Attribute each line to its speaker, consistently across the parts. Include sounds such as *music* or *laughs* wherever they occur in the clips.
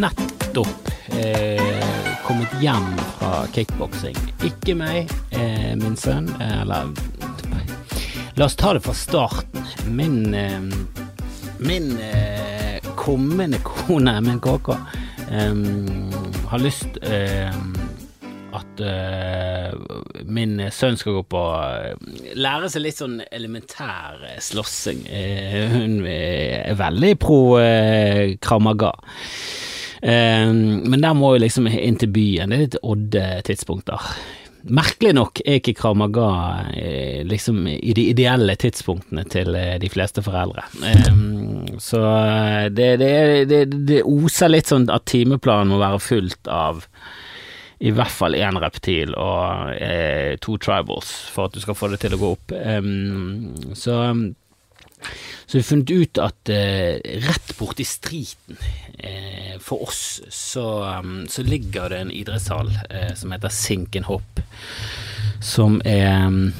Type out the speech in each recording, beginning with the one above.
Speaker 1: nettopp eh, kommet hjem fra kickboksing. Ikke meg, eh, min sønn, eller La oss ta det fra starten. Min, eh, min eh, kommende kone, min kåka, eh, har lyst eh, at min sønn skal gå på Lære seg litt sånn elementær slåssing. Hun er veldig pro Kramaga. Eh, men der må vi liksom inn til byen. Det er litt odde tidspunkter. Merkelig nok er ikke Kramaga eh, liksom i de ideelle tidspunktene til eh, de fleste foreldre. Eh, så det, det, det, det oser litt sånn at timeplanen må være fullt av i hvert fall én reptil og eh, to tribals for at du skal få det til å gå opp. Um, så, så vi har funnet ut at eh, rett borti striten eh, for oss så, um, så, ligger det en idrettshall eh, som heter Sinkenhopp, som er um,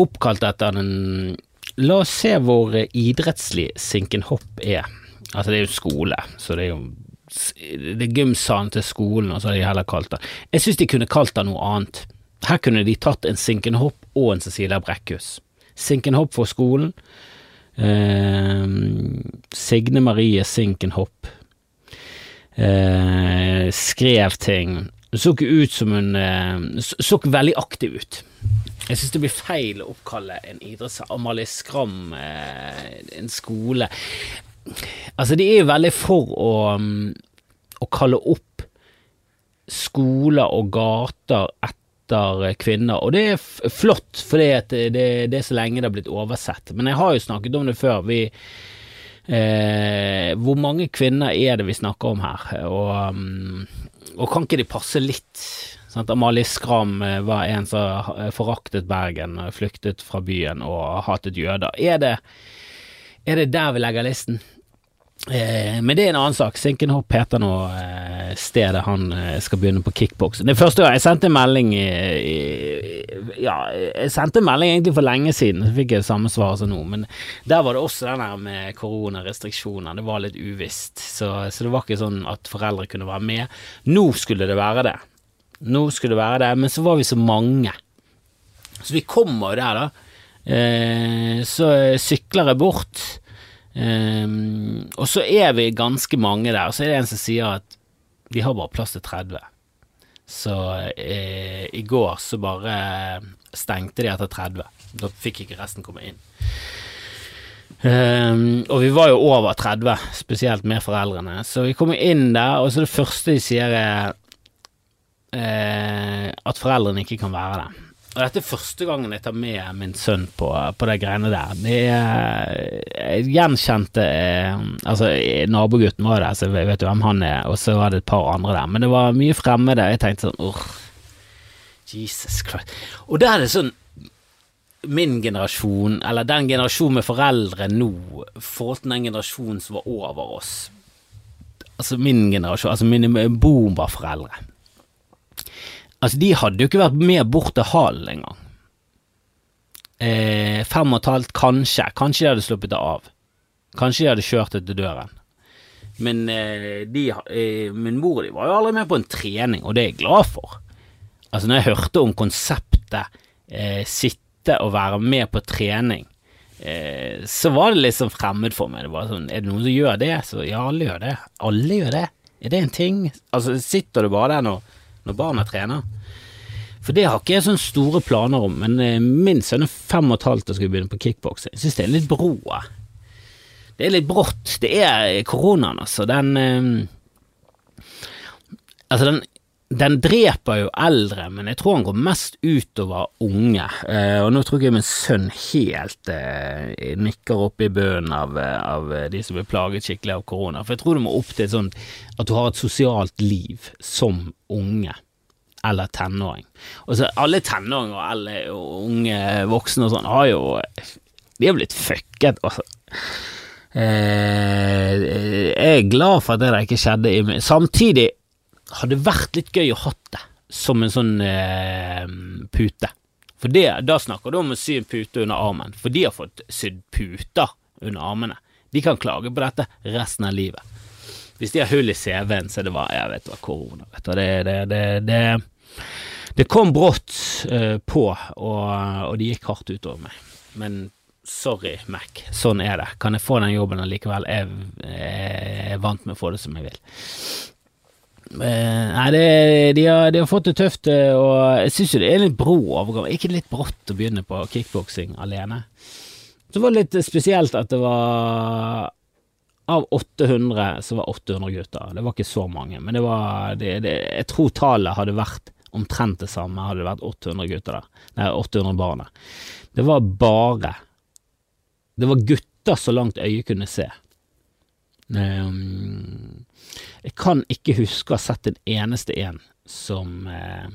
Speaker 1: oppkalt etter den La oss se hvor idrettslig Sinkenhopp er. Altså, det er jo skole, så det er jo det er gymsalen til skolen, og så har de heller kalt det Jeg syns de kunne kalt det noe annet. Her kunne de tatt en Sinkenhopp og en Cecilia Brekkhus. Sinkenhopp for skolen. Eh, Signe Marie Sinkenhopp. Eh, skrev ting. Så ikke ut som hun eh, Så ikke veldig aktiv ut. Jeg syns det blir feil å oppkalle en idrettshall Amalie Skram eh, en skole Altså, de er jo veldig for å, å kalle opp skoler og gater etter kvinner, og det er flott, for det, det, det, er så lenge det har blitt oversett. Men jeg har jo snakket om det før. Vi, eh, hvor mange kvinner er det vi snakker om her? Og, og kan ikke de passe litt? Sant? Amalie Skram eh, var en som foraktet Bergen, flyktet fra byen og hatet jøder. Er det er det der vi legger listen? Eh, men det er en annen sak. Sinkenhopp heter nå eh, stedet han eh, skal begynne på kickboks. Det første gang jeg sendte en melding i, i, Ja, jeg sendte en melding egentlig for lenge siden, så fikk jeg det samme svar som nå. Men der var det også den der med koronarestriksjoner. Det var litt uvisst. Så, så, det var ikke sånn at foreldre kunne være med. Nå skulle det være det. Nå skulle det være det, men så var vi så mange. Så vi kommer jo der, da. Eh, så sykler jeg bort, eh, og så er vi ganske mange der. Og så er det en som sier at vi har bare plass til 30. Så eh, i går så bare stengte de etter 30. Da fikk ikke resten komme inn. Um, og vi var jo over 30, spesielt med foreldrene. Så vi kommer inn der, og så det første de sier er eh, at foreldrene ikke kan være der. Og dette er første gangen jeg tar med min sønn på, på de greiene der. Det er Jeg gjenkjente eh, Altså, nabogutten var der, så jeg vet jo hvem han er, og så var det et par andre der. Men det var mye fremmede. Jeg tenkte sånn Åh, Jesus Christ. Og da er det sånn Min generasjon, eller den generasjonen med foreldre nå, forhold til den generasjonen som var over oss Altså min generasjon, altså mine boomerforeldre Altså, de hadde jo ikke vært med bort til Halen engang. Eh, fem og et halvt, kanskje. Kanskje de hadde sluppet det av. Kanskje de hadde kjørt det til døren. Men eh, de, eh, min mor de var jo aldri med på en trening, og det er jeg glad for. Altså, når jeg hørte om konseptet eh, sitte og være med på trening, eh, så var det sånn fremmed for meg. Det var sånn, Er det noen som gjør det? Så ja, alle gjør det. Alle gjør det. Er det en ting? Altså, sitter du bare der nå når barna trener. For det har ikke jeg sånne store planer om, men eh, min sønn er fem og et halvt og skal begynne på kickboksing. Jeg synes det er litt brå. Det er litt brått. Det er koronaen, altså. Den eh, Altså, den, den dreper jo eldre, men jeg tror han går mest utover unge. Eh, og nå tror jeg min sønn helt eh, nikker opp i bunnen av, av, de som blir plaget skikkelig av korona. For jeg tror du må opp til sånn at du har et sosialt liv som unge eller tenåring. Og så alle tenåringer og alle unge voksne og sånn har jo De har blitt fucket, altså. Eh, jeg er glad for at det der ikke skjedde. Samtidig hadde vært litt gøy å hatt det som en sånn eh, pute. For det, da snakker du om å sy en pute under armen, for de har fått sydd puter under armene. De kan klage på dette resten av livet. Hvis de har hull i CV-en, så er det bare Jeg vet hva, korona, vet du. Det, det, det, det, det kom brått uh, på, og, og det gikk hardt utover meg. Men sorry, Mac, sånn er det. Kan jeg få den jobben allikevel? Jeg, jeg er vant med å få det som jeg vil. Uh, nei, det, de, har, de, har, fått det tøft, og jeg syns jo det er litt brå overgang. Ikke litt brått å begynne på kickboksing alene. Så var det litt spesielt at det var av 800 så var 800 gutter. Det var ikke så mange, men det var det, det, Jeg tror tallet hadde vært omtrent det samme, hadde det vært 800 gutter der. Nei, 800 barn der. Det var bare Det var gutter så langt øyet kunne se. Um, jeg kan ikke huske å ha sett en eneste en som uh,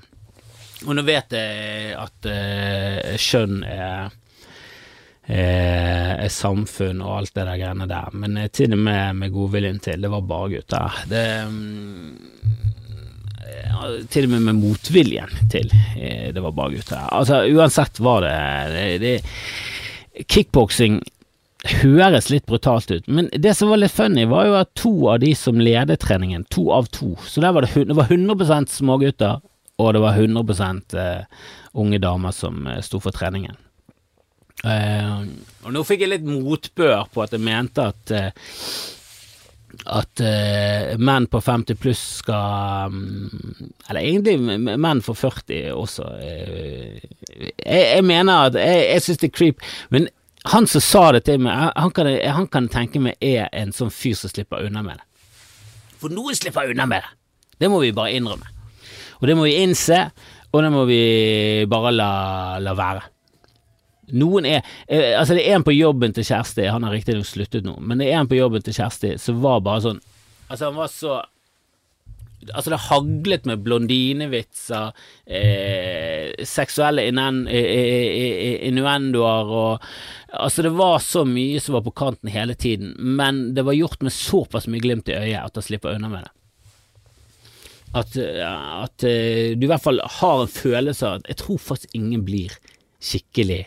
Speaker 1: Og nå vet jeg at kjønn skjønn er eh, samfunn og alt det der greiene der. Men eh, til og med med godviljen til, det var bare gutter. Det ja, Til og med med motviljen til, eh, det var bare gutter. Altså, uansett var det, det, det Kickboksing høres litt brutalt ut, men det som var litt funny, var jo at to av de som ledet treningen, to av to, så der var det, det var 100% smågutter, og det var 100 eh, unge damer som eh, sto for treningen. Uh, og nå fikk jeg litt motbør på at jeg mente at uh, at uh, menn på 50 pluss skal um, Eller egentlig menn for 40 også. Jeg, jeg, mener at Jeg, jeg syns det er creep, men han som sa det til meg, han kan, han kan tenke meg er en sånn fyr som slipper unna med det. For noen slipper unna med det. Det må vi bare innrømme. Og det må vi innse, og det må vi bare la, la være. Noen er eh, Altså, det er en på jobben til Kjersti, han har riktignok sluttet nå, men det er en på jobben til Kjersti som var bare sånn Altså, han var så Altså, det haglet med blondinevitser, eh, seksuelle innuendoer og Altså, det var så mye som var på kanten hele tiden, men det var gjort med såpass mye glimt i øyet at han slipper unna med det. At, at uh, du i hvert fall har en følelse av at Jeg tror faktisk ingen blir skikkelig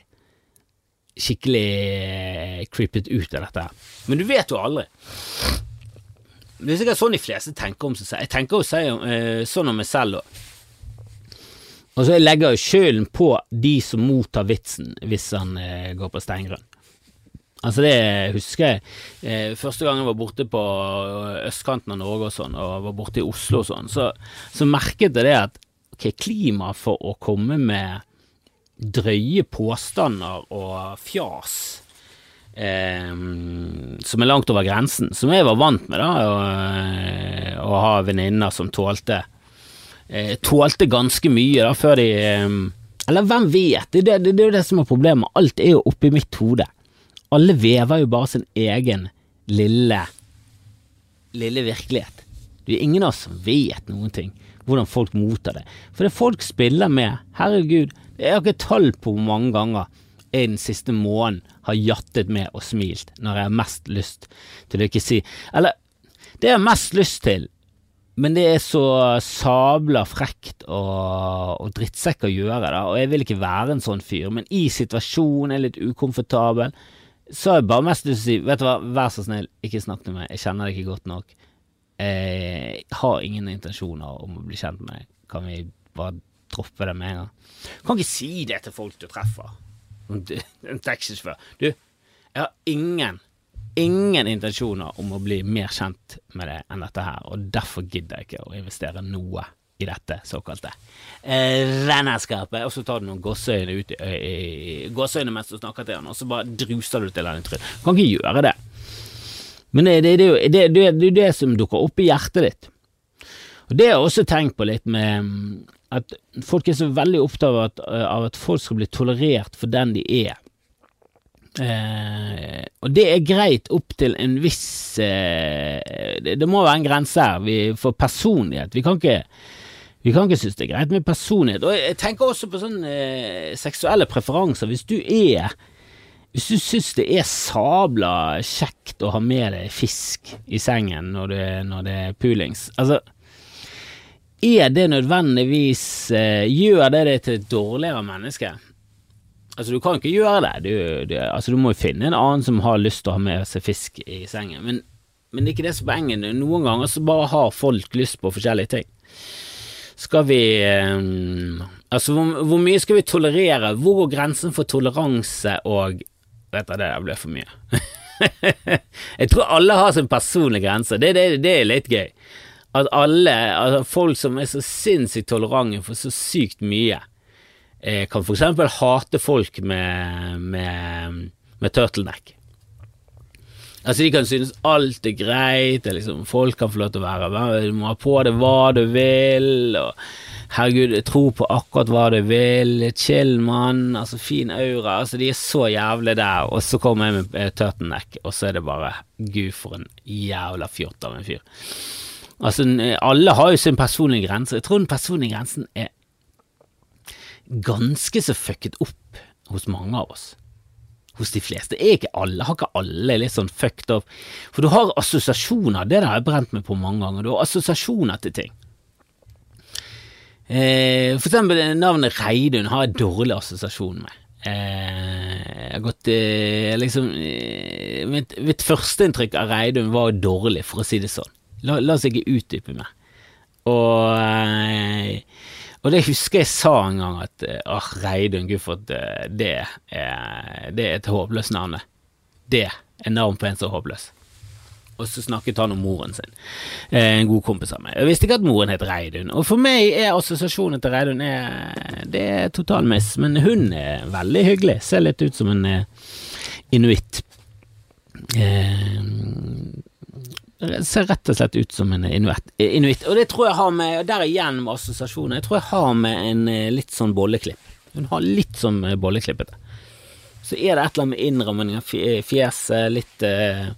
Speaker 1: skikkelig eh, creepet ut av dette. Men du vet jo aldri. Det er sikkert sånn de fleste tenker om seg selv. Jeg tenker jo uh, sånn om meg selv òg. Og så legger jeg skylden på de som mottar vitsen hvis han uh, går på steingrunn. Altså det husker jeg eh, første gang jeg var borte på østkanten av Norge og sånn, og var borte i Oslo og sånn, så, så merket jeg det at ok, klimaet for å komme med drøye påstander og fjas eh, som er langt over grensen, som jeg var vant med, da, å, å ha venninner som tålte eh, Tålte ganske mye, da, før de eh, Eller hvem vet? Det, det, det, det er jo det som er problemet. Alt er jo oppi mitt hode. Alle vever jo bare sin egen lille lille virkelighet. Det er ingen av oss som vet noen ting hvordan folk mottar det. For det folk spiller med, herregud, jeg har ikke tall på hvor mange ganger jeg den siste måneden har jattet med og smilt når jeg har mest lyst til å ikke si Eller, det jeg har mest lyst til, men det er så sabla frekt og, og drittsekk å gjøre, da, og jeg vil ikke være en sånn fyr, men i situasjonen er litt ukomfortabel, så har jeg bare mest lyst til å si, vet du hva, vær så snill, ikke snakk til meg, jeg kjenner deg ikke godt nok, jeg har ingen intensjoner om å bli kjent med deg, kan vi bare droppe det med en gang. Kan ikke si det til folk du treffer. En taxisjåfør. Du, jeg har ingen, ingen intensjoner om å bli mer kjent med deg enn dette her, og derfor gidder jeg ikke å investere noe i dette såkalte eh. Og så tar du noen gåseøyne ut i, i gåseøyne mens du snakker til han, og så bare druser du til han i trynet. Kan ikke gjøre det. Men det, det, det, det, det, er det som dukker opp i hjertet ditt. Og Det har jeg også tenkt på litt med at folk er så veldig opptatt av at, av at folk skal bli tolerert for den de er. Eh, og det er greit opp til en viss eh, det, det, må være en grense her vi, for personlighet. Vi kan ikke vi kan ikke synes det er greit med personlighet. Og jeg tenker også på sånne eh, seksuelle preferanser. Hvis du er Hvis du synes det er sabla kjekt å ha med deg fisk i sengen når det, når det er poolings Altså er det nødvendigvis eh, Gjør det deg til et dårligere menneske? Altså, du kan ikke gjøre det. Du, du, altså, du må jo finne en annen som har lyst til å ha med seg fisk i sengen. Men men det er ikke det som er poenget. Noen ganger så bare har folk lyst på forskjellige ting. Skal vi eh, Altså, hvor, hvor, mye skal vi tolerere? Hvor går grensen for toleranse og Vet du, det der ble for mye. *laughs* jeg tror alle har sin personlige grense. Det, det, det er litt gøy. At alle, altså folk som er så sinnssykt tolerante for så sykt mye, eh, kan eksempel hate folk med, med, med turtleneck. Altså De kan synes alt er greit, liksom, folk kan få lov til å være Du må ha på deg hva du vil, og herregud, tro på akkurat hva du vil, chill, mann, altså fin aura. Altså De er så jævlig der, og så kommer jeg med eh, turtleneck, og så er det bare Gud, for en jævla fjott av en fyr. Altså, alle har jo sin personlige grense. Jeg tror den personlige grensen er ganske så fucket opp hos mange av oss hos de fleste. Er ikke alle, har ikke alle litt sånn fucked up? For du har assosiasjoner, det har jeg brent meg på mange ganger. Du har assosiasjoner til ting. Eh, for eksempel navnet Reidun har jeg dårlig assosiasjon med. Eh, jeg har gått eh, liksom eh, mitt, mitt førsteinntrykk av Reidun var dårlig, for å si det sånn. La, la oss ikke utdype mer. Og eh, og det husker jeg sa en gang, at åh, Reidun, at eh, det er, det er et håpløst navn. Det er navn på en som er håpløs. Og så snakket han om moren sin, en god kompis av meg. Jeg visste ikke at moren het Reidun, og for meg er assosiasjonen til Reidun det er total miss, men hun er veldig hyggelig, ser litt ut som en inuitt. Eh, ser rett og slett ut som en inuitt. Og det tror jeg har med Der igjen med assosiasjoner. Jeg tror jeg har med en eh, litt sånn bolleklipp. Hun har litt sånn eh, bolleklippete. Så er det et eller annet med innrammingen, fjeset, litt eh,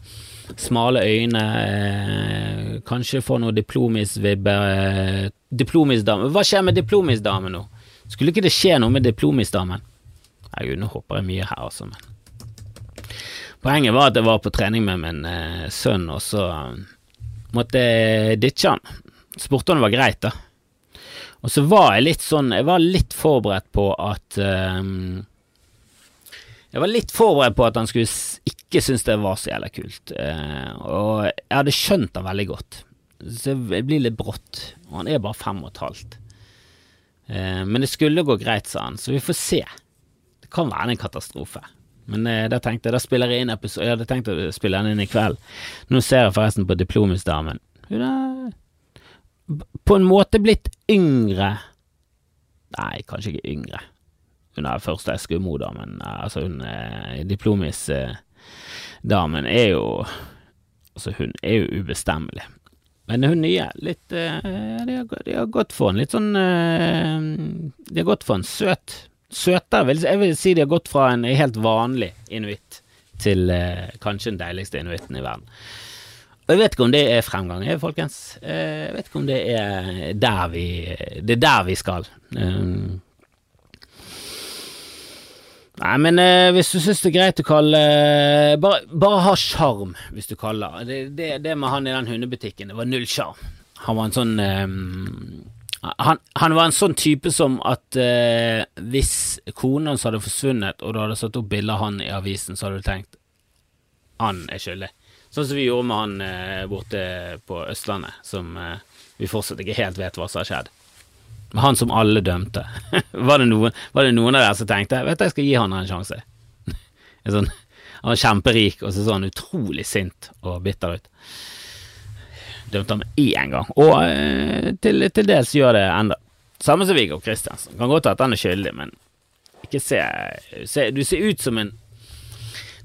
Speaker 1: smale øyne, eh, kanskje få noe diplomisvibber eh, Diplomisdame Hva skjer med diplomisdamen nå? Skulle ikke det skje noe med diplomisdamen? Herregud, nå hopper jeg mye her, altså, men Poenget var at jeg var på trening med min eh, sønn, og så um, måtte jeg ditche han. Spurte om det var greit, da. Og så var jeg litt sånn Jeg var litt forberedt på at um, Jeg var litt forberedt på at han skulle ikke synes det var så jævla kult. Uh, og jeg hadde skjønt han veldig godt. Så jeg blir litt brått. Og han er bare fem og et halvt. Uh, men det skulle gå greit, sa han, så vi får se. Det kan være en katastrofe. Men eh, da tenkte jeg da spiller jeg inn episode Jeg hadde tenkt å spille den inn i kveld. Nå ser jeg forresten på Diplomisdamen. Hun er på en måte blitt yngre Nei, kanskje ikke yngre. Hun er første Eskimo-damen. Altså, hun eh, Diplomis-damen eh, er jo Altså, hun er jo ubestemmelig. Men hun nye, litt eh, de, har, de, har, gått for en litt sånn eh, De har gått for en søt søtere. Jeg vil si de har gått fra en helt vanlig inuitt til eh, kanskje den deiligste inuitten i verden. Og jeg vet ikke om det er fremgang, folkens. Eh, jeg vet ikke om det er der vi Det er der vi skal. Um, Nei, men eh, hvis du syns det er greit å kalle eh, bare, bare, ha sjarm, hvis du kaller det, det. Det med han i den hundebutikken, det var null sjarm. Han var en sånn um, han, han, var en sånn type som at eh, hvis kona hans hadde forsvunnet, og du hadde satt opp bilde av han i avisen, så hadde du tenkt han er skyldig. Sånn som vi gjorde med han eh, borte på Østlandet, som eh, vi fortsatt ikke helt vet hva som har skjedd. Han som alle dømte. *laughs* var, det noen, var, det noen, av dere som tenkte vet du, jeg skal gi han en sjanse? *laughs* en sånn, han var kjemperik, og så så han utrolig sint og bitter ut dømte ham én gang, og eh, til, til, dels gjør det enda. Samme som Viggo Kristiansen. Kan godt at han er skyldig, men ikke se, se Du ser ut som en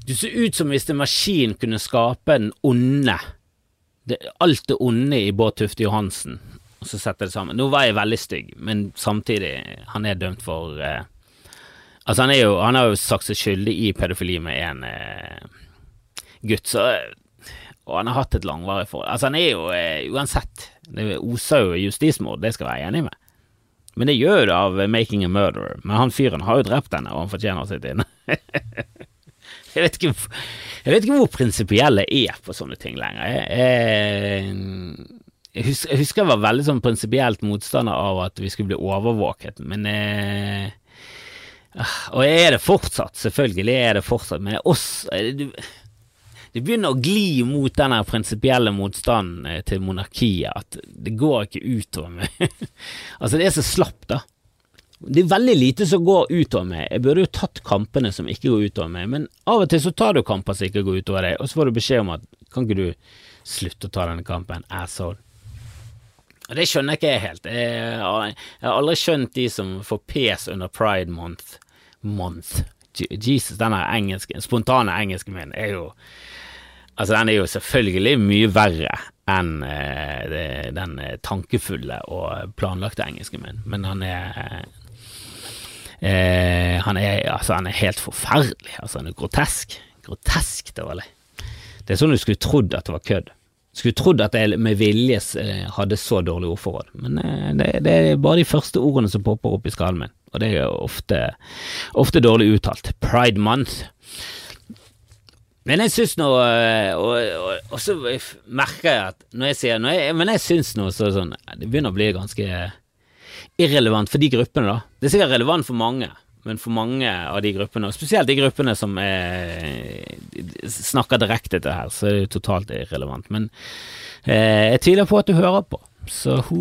Speaker 1: Du ser ut som hvis en maskin kunne skape den onde det, Alt det onde i Bård Tufte Johansen, og så sette det sammen. Nå var jeg veldig stygg, men samtidig, han er dømt for eh, Altså, han, er jo, han har jo sagt seg skyldig i pedofili med en eh, gutt, så og han har hatt et langvarig forhold. Altså, han er jo eh, uansett Det oser jo justismord, det skal jeg være enig med. Men det gjør det av 'Making a Murderer'. Men han fyren har jo drept henne, og han fortjener sitt inne. jeg, vet ikke, jeg vet ikke hvor prinsipiell jeg er på sånne ting lenger. Jeg, jeg, husker, jeg husker jeg var veldig sånn prinsipielt motstander av at vi skulle bli overvåket, men eh, Og jeg er det fortsatt, selvfølgelig er det fortsatt, men oss du, det begynner å gli mot den prinsipielle motstanden eh, til monarkiet, at det går ikke utover meg. *laughs* altså, det er så slapt, da. Det er veldig lite som går utover meg. Jeg burde jo tatt kampene som ikke går utover meg, men av og til så tar du kamper som ikke går utover deg, og så får du beskjed om at kan ikke du slutte å ta denne kampen, asshole. Og Det skjønner ikke jeg helt. Jeg har aldri skjønt de som får pes under pride month. Month. Jesus, engelske, spontane engelsken min er jo Altså, den er jo selvfølgelig mye verre enn eh, den tankefulle og planlagte engelsken min, men han er eh, han, er, altså, han er helt forferdelig. Altså, han er grotesk. Grotesk dårlig. Det er sånn du skulle trodd at det var kødd. Skulle trodd at jeg med vilje eh, hadde så dårlig ordforråd, men eh, det, det, er bare de første ordene som popper opp i skallen min, og det er ofte, ofte dårlig uttalt. Pride month. Men jeg syns nå eh, og, og, og, så merker jeg at når jeg sier når jeg, Men jeg syns nå så sånn Det begynner å bli ganske irrelevant for de gruppene, da. Det er sikkert relevant for mange, men for mange av de gruppene, og spesielt de gruppene som er, snakker direkte til her, så er det totalt irrelevant. Men eh, jeg tviler på at du hører på. Så ho,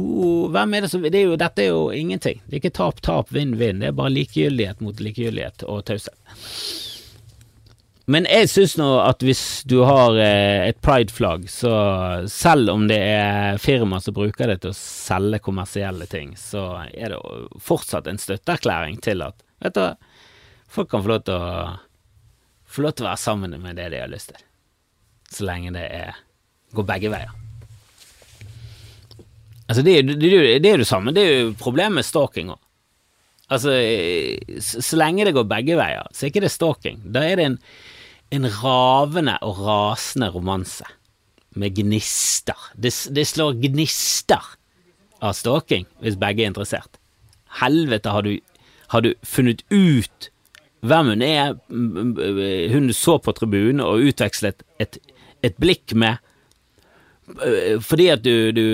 Speaker 1: hvem er det som det er jo, Dette er jo ingenting. Det er ikke tap, tap, vinn, vinn. Det er bare likegyldighet mot likegyldighet og taushet. Men jeg syns nå at hvis du har et et prideflagg, så selv om det er firma som bruker det til å selge kommersielle ting, så er det fortsatt en støtteerklæring til at vet du, folk kan få lov til å få lov til å være sammen med det de har lyst til. Så lenge det er, går begge veier. Altså, det, det, det, det er jo det samme. Det er jo problemet med stalking òg. Altså, så lenge det går begge veier, så er ikke det stalking. Da er det en en ravende og rasende romanse med gnister. Det, det slår gnister av stalking hvis begge er interessert. Helvete, har du, har du funnet ut hvem hun er, hun så på tribunen og utvekslet et, et blikk med? Fordi at du, du,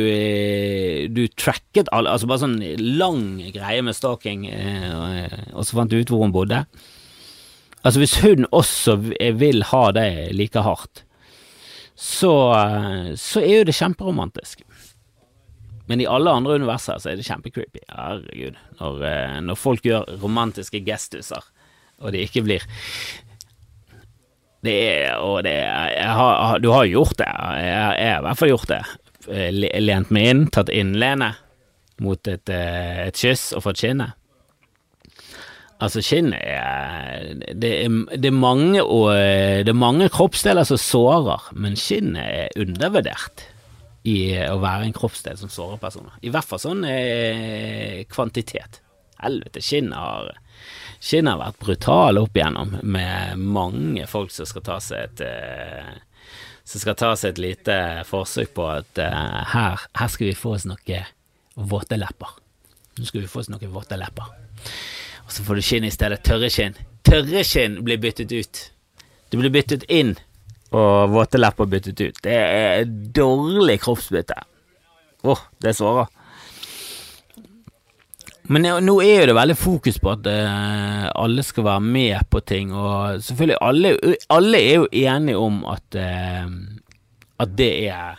Speaker 1: du tracket alle Altså bare sånn lang greie med stalking, eh, og så fant du ut hvor hun bodde. Altså, hvis hun også vil ha det like hardt, så, så er jo det kjemperomantisk. Men i alle andre universer så er det kjempecreepy. Herregud. Når, eh, når folk gjør romantiske gestuser, og det ikke blir Det er Og det er har, Du har gjort det. Jeg, har i hvert fall gjort det. Eh, lent meg inn, tatt innlene mot et, eh, et kyss og fått skinnet. Altså, skinn er det, er det, er mange, og, det er mange kroppsdeler som sårer, men skinnet er undervurdert i å være en kroppsdel som sårer personer. I hvert fall sånn eh, kvantitet. Helvete, skinn har, skinn har vært brutale opp igjennom, med mange folk som skal ta seg et eh, som skal ta seg et lite forsøk på at eh, her, her, skal vi få oss noen våte lepper. Nå skal vi få oss noen våte lepper og så får du skinn i stedet. Tørre skinn. Tørre skinn blir byttet ut. Du blir byttet inn, og våte lepper byttet ut. Det er dårlig kroppsbytte. Åh, oh, det sårer. Men nå er jo det veldig fokus på at uh, alle skal være med på ting, og selvfølgelig alle, alle er jo enige om at, uh, at det er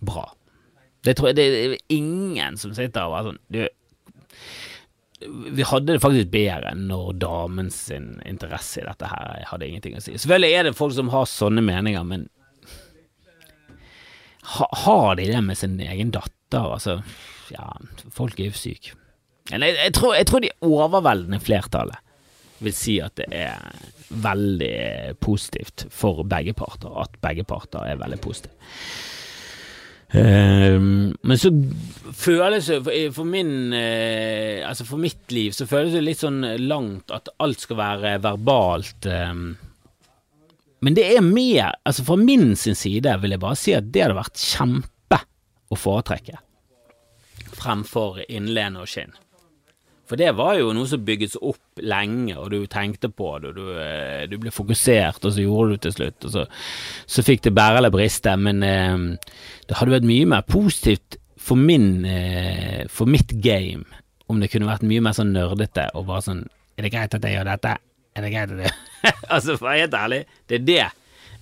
Speaker 1: bra. Det tror jeg det er ingen som sitter og er sånn du, vi hadde det faktisk bedre når damens interesse i dette her hadde ingenting å si. Selvfølgelig er det folk som har sånne meninger, men ha, har de det med sin egen datter? Altså, ja, folk er jo syke. Jeg, jeg, tror, jeg tror de overveldende flertallet vil si at det er veldig positivt for begge parter, at begge parter er veldig positive. Uh, men så føles det for, for min uh, Altså for mitt liv så føles det litt sånn langt at alt skal være verbalt. Uh, men det er mer Altså fra min sin side vil jeg bare si at det hadde vært kjempe å foretrekke fremfor innlene og skinn. For det var jo noe som bygget seg opp lenge, og du tenkte på det, og du, eh, du ble fokusert, og så gjorde du det til slutt, og så, så fikk det bære eller briste. Men eh, det hadde vært mye mer positivt for min eh, for mitt game om det kunne vært mye mer sånn nerdete og bare sånn Er det greit at jeg gjør dette? Er det greit at jeg *laughs* Altså, for å være helt ærlig, det er det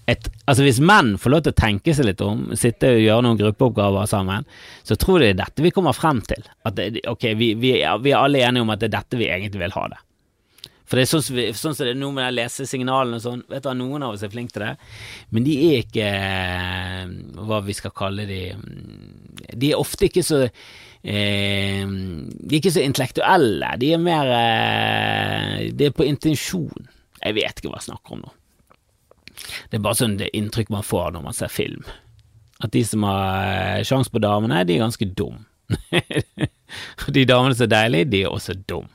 Speaker 1: et, altså Hvis menn får lov til å tenke seg litt om, sitte og gjøre noen gruppeoppgaver sammen, så tror jeg det er dette vi kommer frem til. At det, ok, vi, vi, vi, er alle enige om at det er dette vi egentlig vil ha det. For det er sånn, sånn som det er nå med lesesignalene og sånn, vet du, noen av oss er flinke til det, men de er ikke eh, hva vi skal kalle de De er ofte ikke så eh, De er ikke så intellektuelle, de er mer eh, Det er på intensjon. Jeg vet ikke hva jeg snakker om nå. Det er bare sånn det inntrykk man får når man ser film. At de som har sjanse sjans på damene, de er ganske dum. *laughs* de damene som er deilige, de er også dum.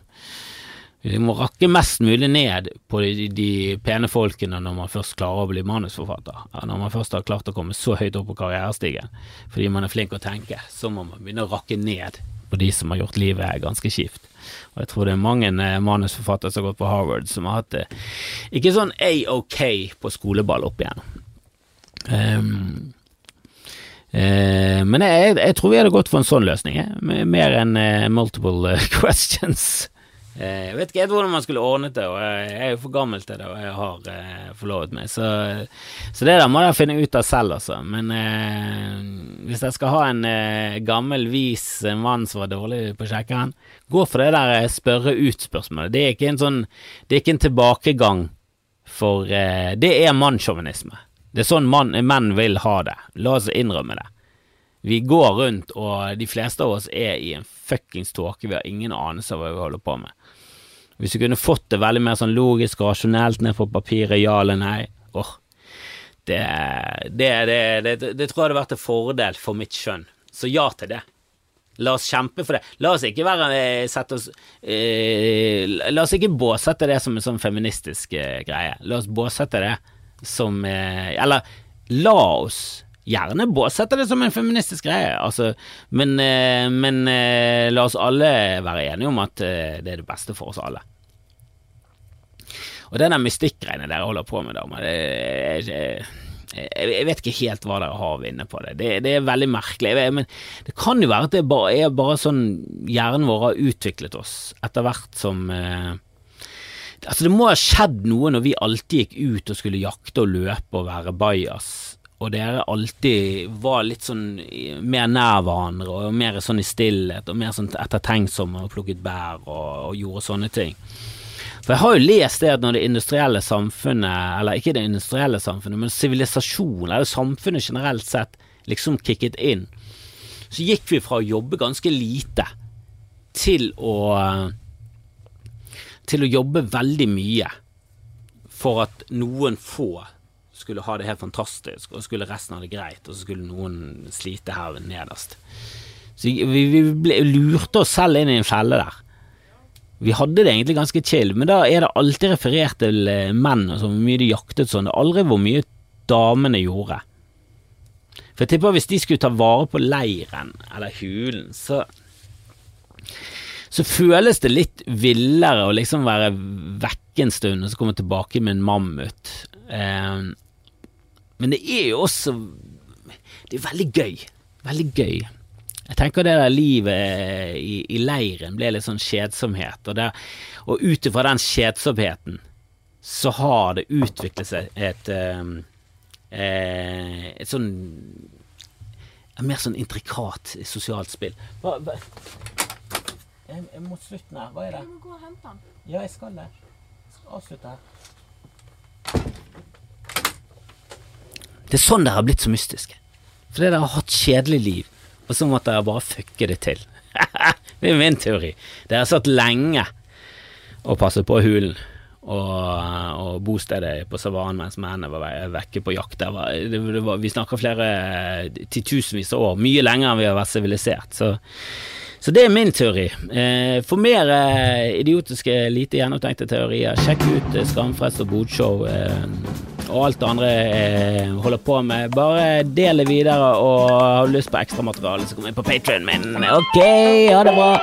Speaker 1: Vi må rakke mest mulig ned på de, de, pene folkene når man først klarer å bli manusforfatter. Ja, når man først har klart å komme så høyt opp på karrierestigen fordi man er flink å tenke, så må man begynne å rakke ned på de som har gjort livet ganske kjipt. Og jeg tror det er mange eh, manusforfattere som har gått på Harvard, som har hatt det ikke sånn A-OK på skoleball opp igjennom. Um, uh, men jeg, jeg, tror vi hadde gått for en sånn løsning, jeg. mer enn uh, multiple *laughs* questions. Jeg vet ikke helt hvordan man skulle ordnet det, og jeg er jo for gammel til det, og jeg har eh, forlovet meg, så, så, det der må dere finne ut av selv, altså. Men eh, hvis jeg skal ha en eh, gammel, vis mann som var dårlig på sjekkeren, gå for det der spørre ut-spørsmålet. Det er ikke en sånn Det er ikke en tilbakegang for Det er mannssjåvinisme. Det er sånn man, menn vil ha det. La oss innrømme det. Vi går rundt, og de fleste av oss er i en fuckings tåke. Vi har ingen anelse av hva vi holder på med. Hvis vi kunne fått det veldig mer sånn logisk, rasjonelt ned på papiret, ja eller nei oh, det, det, det, det, tror jeg hadde vært en fordel for mitt skjønn. Så ja til det. La oss kjempe for det. La oss ikke være eh, sette oss eh, La oss ikke båsette det som en sånn feministisk eh, greie. La oss båsette det som eh, Eller la oss gjerne båsette det som en feministisk greie, altså, men, eh, men eh, la oss alle være enige om at det er det beste for oss alle. Og det der mystikkgreiene dere holder på med, damer, jeg vet ikke helt hva dere har inne på det. det. det. er veldig merkelig. men det kan jo være at det bare, er bare sånn hjernen vår har utviklet oss etter hvert som eh, Altså Det må ha skjedd noe når vi alltid gikk ut og skulle jakte og løpe og være bajas og dere alltid var litt sånn mer nær hverandre og mer sånn i stillhet og mer sånn ettertenksomme og plukket bær og, og, gjorde sånne ting. For jeg har jo lest det at når det industrielle samfunnet, eller ikke det industrielle samfunnet, men sivilisasjonen, eller samfunnet generelt sett, liksom kicket inn, så gikk vi fra å jobbe ganske lite til å til å jobbe veldig mye for at noen få skulle ha det helt fantastisk, og skulle resten ha det greit, og så skulle noen slite her nederst. Så vi, vi ble, lurte oss selv inn i en felle der. Vi hadde det egentlig ganske chill, men da er det alltid referert til eh, menn og så mye de jaktet sånn. Det er aldri hvor mye damene gjorde. For jeg tipper hvis de skulle ta vare på leiren, eller hulen, så så føles det litt villere å liksom være vekke en stund og så komme tilbake med en mammut. Eh, men det er jo også Det er veldig gøy. Veldig gøy. Jeg tenker det der livet i, i leiren ble litt sånn kjedsomhet, og, der, og ut ifra den kjedsomheten så har det utviklet seg et um, eh, Et sånn et mer sånn intrikat sosialt spill. Hva, hva? Jeg, jeg må slutte her. Hva er det?
Speaker 2: Du må gå og hente den.
Speaker 1: Ja, jeg skal det. Jeg skal avslutte her. Det er sånn dere har blitt så mystiske. Fordi dere har hatt kjedelig liv, og så måtte jeg bare fucke det til. *laughs* det er min teori. Dere har satt lenge og passet på hulen og, og bostedet på savannen mens mennene var vekke på jakt. Det var, det, det var, vi snakker flere titusenvis av år, mye lenger enn vi har vært sivilisert. Så, så, det er min teori. Eh, for mer eh, idiotiske, lite gjennomtenkte teorier, sjekk ut Skamfrelst og Bodshow. Eh, og alt det andre jeg eh, holder på med. Bare del det videre, og har du lyst på ekstramateriale, så kom inn på Patrion min. Ok, ha det bra.